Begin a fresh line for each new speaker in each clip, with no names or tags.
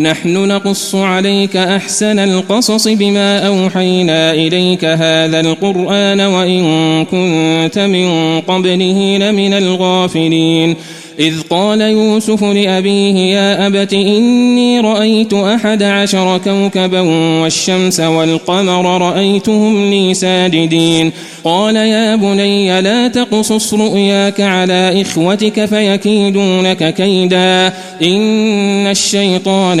نحن نقص عليك أحسن القصص بما أوحينا إليك هذا القرآن وإن كنت من قبله لمن الغافلين. إذ قال يوسف لأبيه يا أبت إني رأيت أحد عشر كوكبا والشمس والقمر رأيتهم لي ساجدين. قال يا بني لا تقصص رؤياك على إخوتك فيكيدونك كيدا. إن الشيطان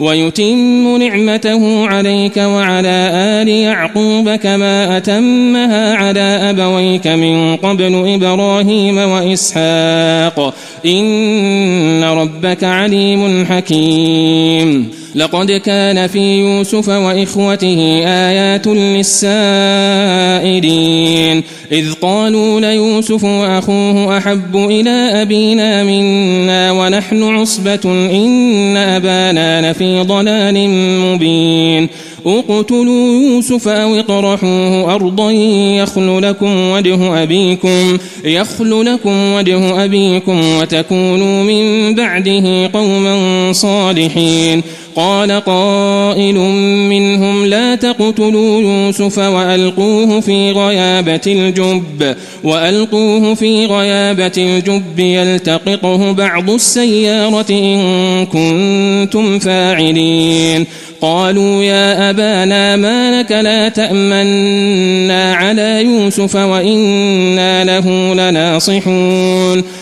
ويتم نعمته عليك وعلى آل يعقوب كما أتمها على أبويك من قبل إبراهيم وإسحاق. إن ربك عليم حكيم. لقد كان في يوسف وإخوته آيات للسائلين. إذ قالوا ليوسف وأخوه أحب إلى أبينا منا ونحن عصبة إن أبانا لفي ضلال مبين. اقتلوا يوسف أو اطرحوه أرضا يخل لكم وجه أبيكم يخل لكم وجه أبيكم وتكونوا من بعده قوما صالحين. قال قائل منهم لا تقتلوا يوسف وألقوه في غيابة الجب وألقوه في غيابة الجب يلتقطه بعض السيارة إن كنتم فاعلين. قالوا يا أبانا ما لك لا تأمنا على يوسف وإنا له لناصحون.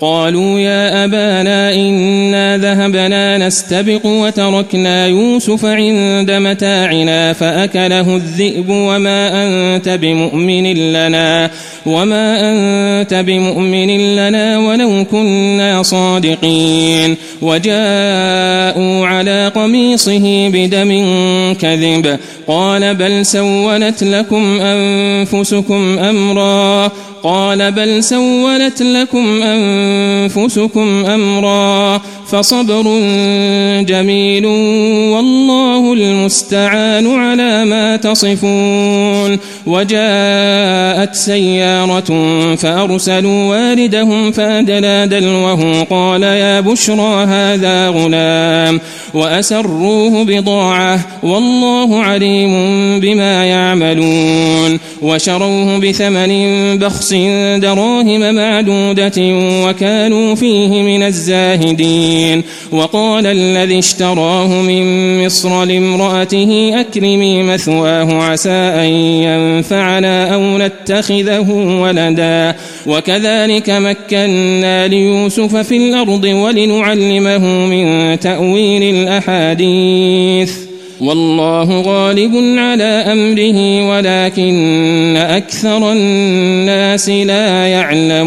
قالوا يا أبانا إنا ذهبنا نستبق وتركنا يوسف عند متاعنا فأكله الذئب وما أنت بمؤمن لنا وما أنت بمؤمن لنا ولو كنا صادقين وجاءوا على قميصه بدم كذب قال بل سولت لكم أنفسكم أمرا قال بل سولت لكم أنفسكم أمرا فصبر جميل والله المستعان على ما تصفون. وجاءت سيارة فأرسلوا واردهم فأدلى دلوه قال يا بشرى هذا غلام. وأسروه بضاعة والله عليم بما يعملون. وشروه بثمن بخس دراهم معدودة وكانوا فيه من الزاهدين. وقال الذي اشتراه من مصر لامرأته أكرمي مثواه عسى أن ينفعنا أو نتخذه ولدا. وكذلك مكنا ليوسف في الأرض ولنعلمه من تأويل الأحاديث. والله غالب على أمره ولكن أكثر الناس لا يعلمون.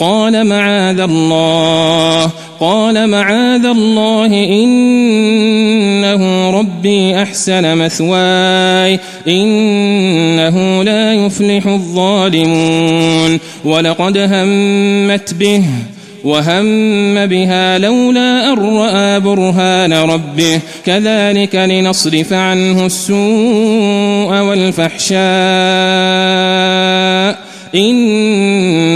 قال معاذ الله قال معاذ الله إنه ربي أحسن مثواي إنه لا يفلح الظالمون ولقد همت به وهم بها لولا أن رأى برهان ربه كذلك لنصرف عنه السوء والفحشاء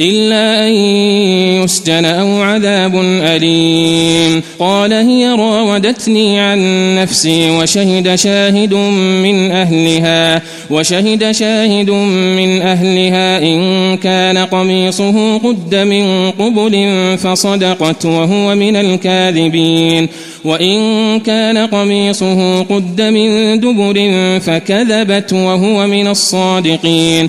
إلا أن يسجن أو عذاب أليم. قال هي راودتني عن نفسي وشهد شاهد من أهلها وشهد شاهد من أهلها إن كان قميصه قد من قبل فصدقت وهو من الكاذبين. وإن كان قميصه قد من دبر فكذبت وهو من الصادقين.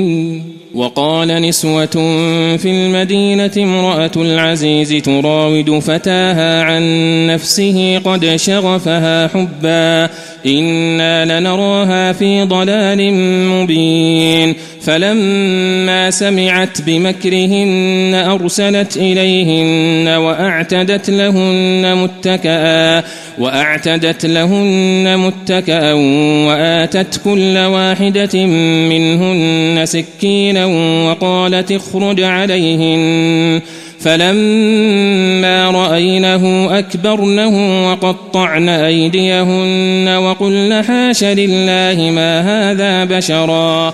وقال نسوة في المدينة امرأة العزيز تراود فتاها عن نفسه قد شغفها حبا. إنا لنراها في ضلال مبين. فلما سمعت بمكرهن أرسلت إليهن وأعتدت لهن متكئا. وأعتدت لهن متكئا وآتت كل واحدة منهن سكينا وقالت اخرج عليهن. فلما رأينه أكبرنه وقطعن أيديهن وقلن حاش لله ما هذا بشرا.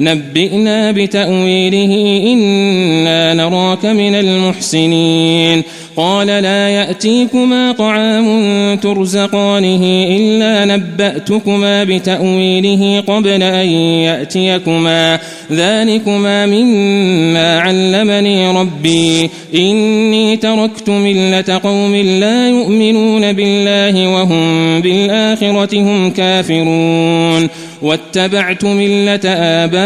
نبئنا بتأويله إنا نراك من المحسنين. قال لا يأتيكما طعام ترزقانه إلا نبأتكما بتأويله قبل أن يأتيكما. ذلكما مما علمني ربي. إني تركت ملة قوم لا يؤمنون بالله وهم بالآخرة هم كافرون. واتبعت ملة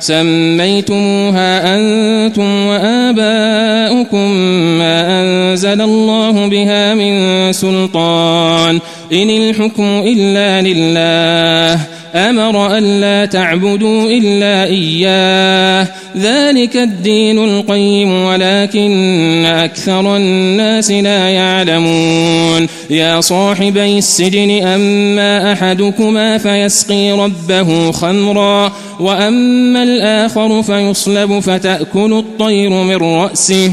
سميتموها أنتم وآباؤكم ما أنزل الله بها من سلطان. إن الحكم إلا لله. أمر الا تعبدوا إلا إياه. ذلك الدين القيم ولكن أكثر الناس لا يعلمون. يا صاحبي السجن أما أحدكما فيسقي ربه خمرا. وأما الآخر فيصلب فتأكل الطير من رأسه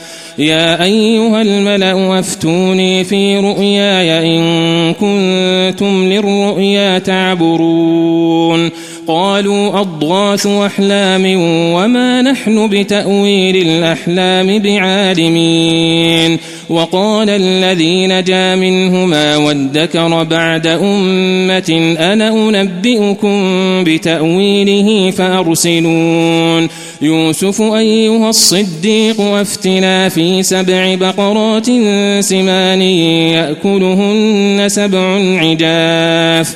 يا أيها الملأ أفتوني في رؤياي إن كنتم للرؤيا تعبرون. قالوا أضغاث أحلام وما نحن بتأويل الأحلام بعالمين. وقال الذي نجا منهما وادكر بعد أمة أنا أنبئكم بتأويله فأرسلون. يوسف أيها الصديق وافتنا في سبع بقرات سمان يأكلهن سبع عجاف.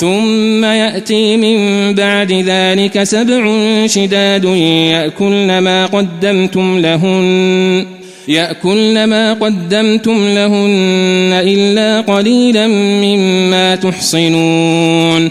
ثم يأتي من بعد ذلك سبع شداد يأكلن ما قدمتم لهن يأكلن ما قدمتم لهن إلا قليلا مما تحصنون.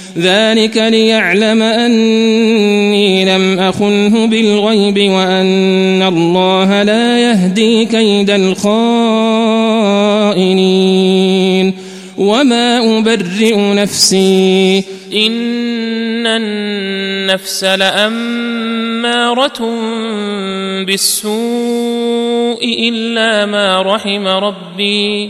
ذلك ليعلم أني لم أخنه بالغيب وأن الله لا يهدي كيد الخائنين. وما أبرئ نفسي.
إن النفس لأمارة بالسوء إلا ما رحم ربي.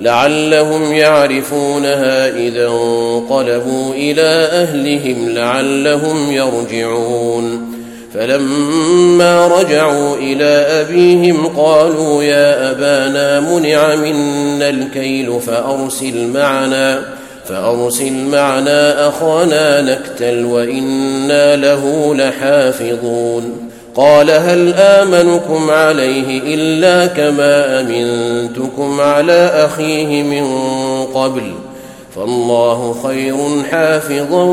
لعلهم يعرفونها إذا انقلبوا إلى أهلهم لعلهم يرجعون. فلما رجعوا إلى أبيهم قالوا يا أبانا منع منا الكيل فأرسل معنا فأرسل معنا أخانا نكتل وإنا له لحافظون. قال هل آمنكم عليه إلا كما أمنتكم على أخيه من قبل فالله خير حافظا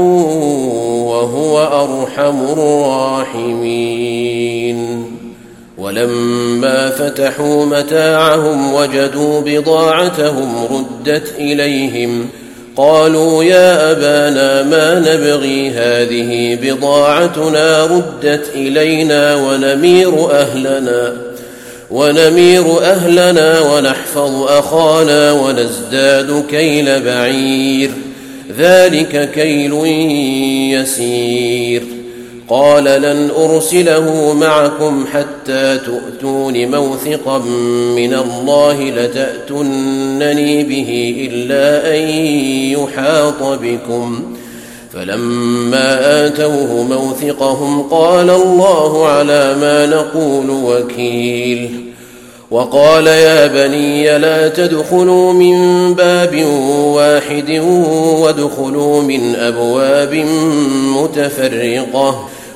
وهو أرحم الراحمين ولما فتحوا متاعهم وجدوا بضاعتهم ردت إليهم قالوا يا أبانا ما نبغي هذه بضاعتنا ردت إلينا ونمير أهلنا ونمير أهلنا ونحفظ أخانا ونزداد كيل بعير ذلك كيل يسير. قال لن أرسله معكم حتى تؤتون موثقا من الله لتاتونني به إلا أن يحاط بكم. فلما آتوه موثقهم قال الله على ما نقول وكيل. وقال يا بني لا تدخلوا من باب واحد وادخلوا من أبواب متفرقة.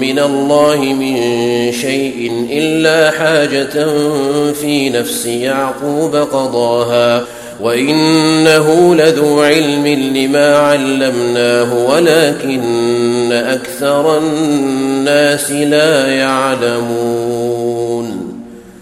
من الله من شيء إلا حاجة في نفس يعقوب قضاها وإنه لذو علم لما علمناه ولكن أكثر الناس لا يعلمون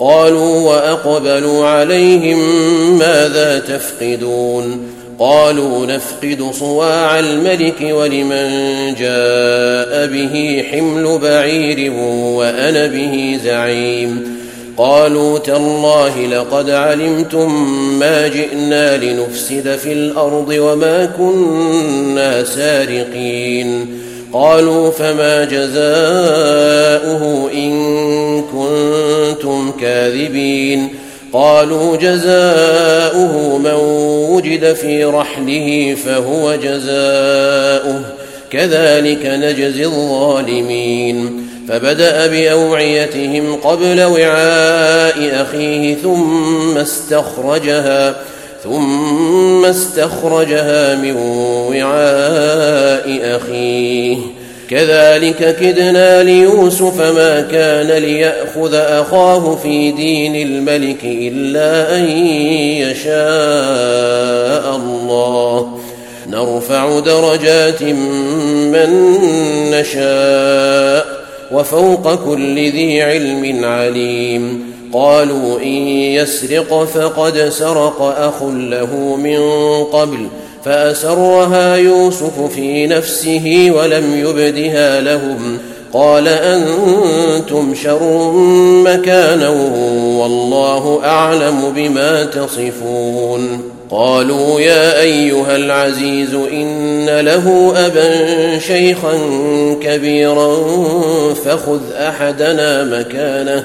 قالوا وأقبلوا عليهم ماذا تفقدون؟ قالوا نفقد صواع الملك ولمن جاء به حمل بعير وأنا به زعيم. قالوا تالله لقد علمتم ما جئنا لنفسد في الأرض وما كنا سارقين. قالوا فما جزاؤه إن كنتم كاذبين قالوا جزاؤه من وجد في رحله فهو جزاؤه كذلك نجزي الظالمين فبدأ بأوعيتهم قبل وعاء أخيه ثم استخرجها ثم استخرجها من وعاء أخيه. كذلك كدنا ليوسف ما كان ليأخذ أخاه في دين الملك إلا أن يشاء الله. نرفع درجات من نشاء وفوق كل ذي علم عليم. قالوا إن يسرق فقد سرق أخ له من قبل فأسرها يوسف في نفسه ولم يبدها لهم قال أنتم شر مكانا والله أعلم بما تصفون قالوا يا أيها العزيز إن له أبا شيخا كبيرا فخذ أحدنا مكانه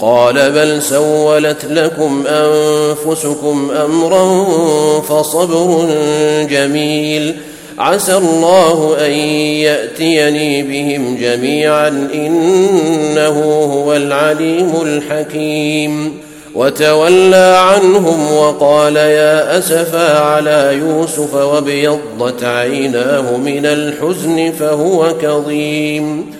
قال بل سولت لكم أنفسكم أمرا فصبر جميل. عسى الله أن يأتيني بهم جميعا إنه هو العليم الحكيم. وتولى عنهم وقال يا أسفا على يوسف وابيضت عيناه من الحزن فهو كظيم.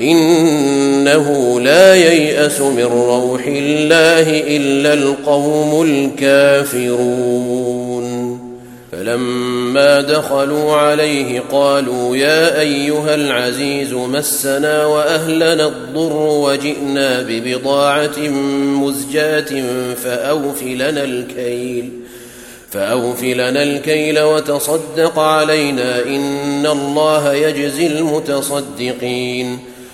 إنه لا ييأس من روح الله إلا القوم الكافرون. فلما دخلوا عليه قالوا يا أيها العزيز مسنا وأهلنا الضر وجئنا ببضاعة مزجاة فاوف لنا الكيل فأوف لنا الكيل وتصدق علينا إن الله يجزي المتصدقين.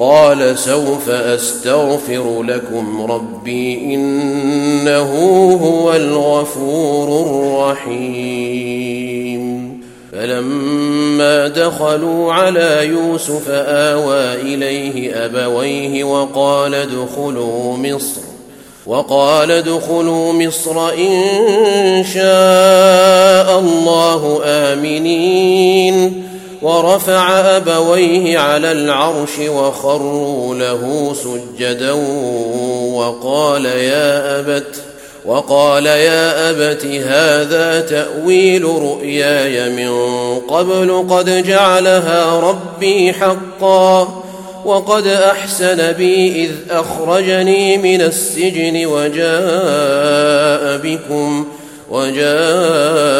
قال سوف أستغفر لكم ربي إنه هو الغفور الرحيم. فلما دخلوا على يوسف آوى إليه أبويه وقال ادخلوا مصر وقال ادخلوا مصر إن شاء الله آمنين. ورفع أبويه على العرش وخروا له سجدا وقال يا أبت وقال يا أبت هذا تأويل رؤياي من قبل قد جعلها ربي حقا وقد أحسن بي إذ أخرجني من السجن وجاء بكم وجاء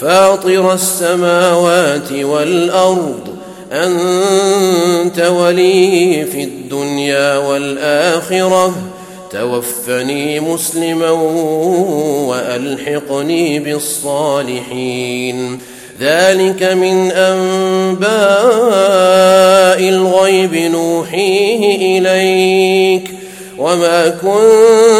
فاطر السماوات والأرض أنت ولي في الدنيا والآخرة. توفني مسلما وألحقني بالصالحين. ذلك من أنباء الغيب نوحيه إليك. وما كنت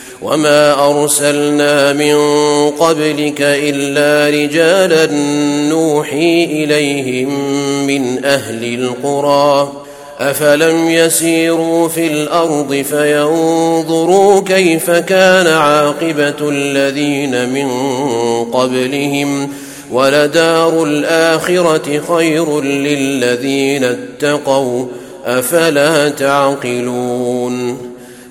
وما ارسلنا من قبلك الا رجالا نوحي اليهم من أهل القرى افلم يسيروا في الأرض فينظروا كيف كان عاقبه الذين من قبلهم ولدار الاخره خير للذين اتقوا افلا تعقلون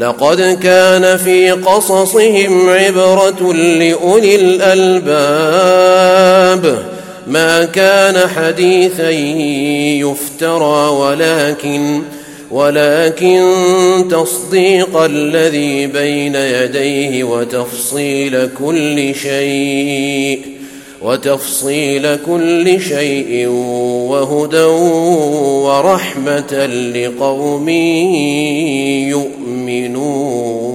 لقد كان في قصصهم عبرة لأولي الألباب. ما كان حديثا يفترى ولكن ولكن تصديق الذي بين يديه وتفصيل كل شيء. وتفصيل كل شيء وهدى ورحمة لقوم يؤمنون.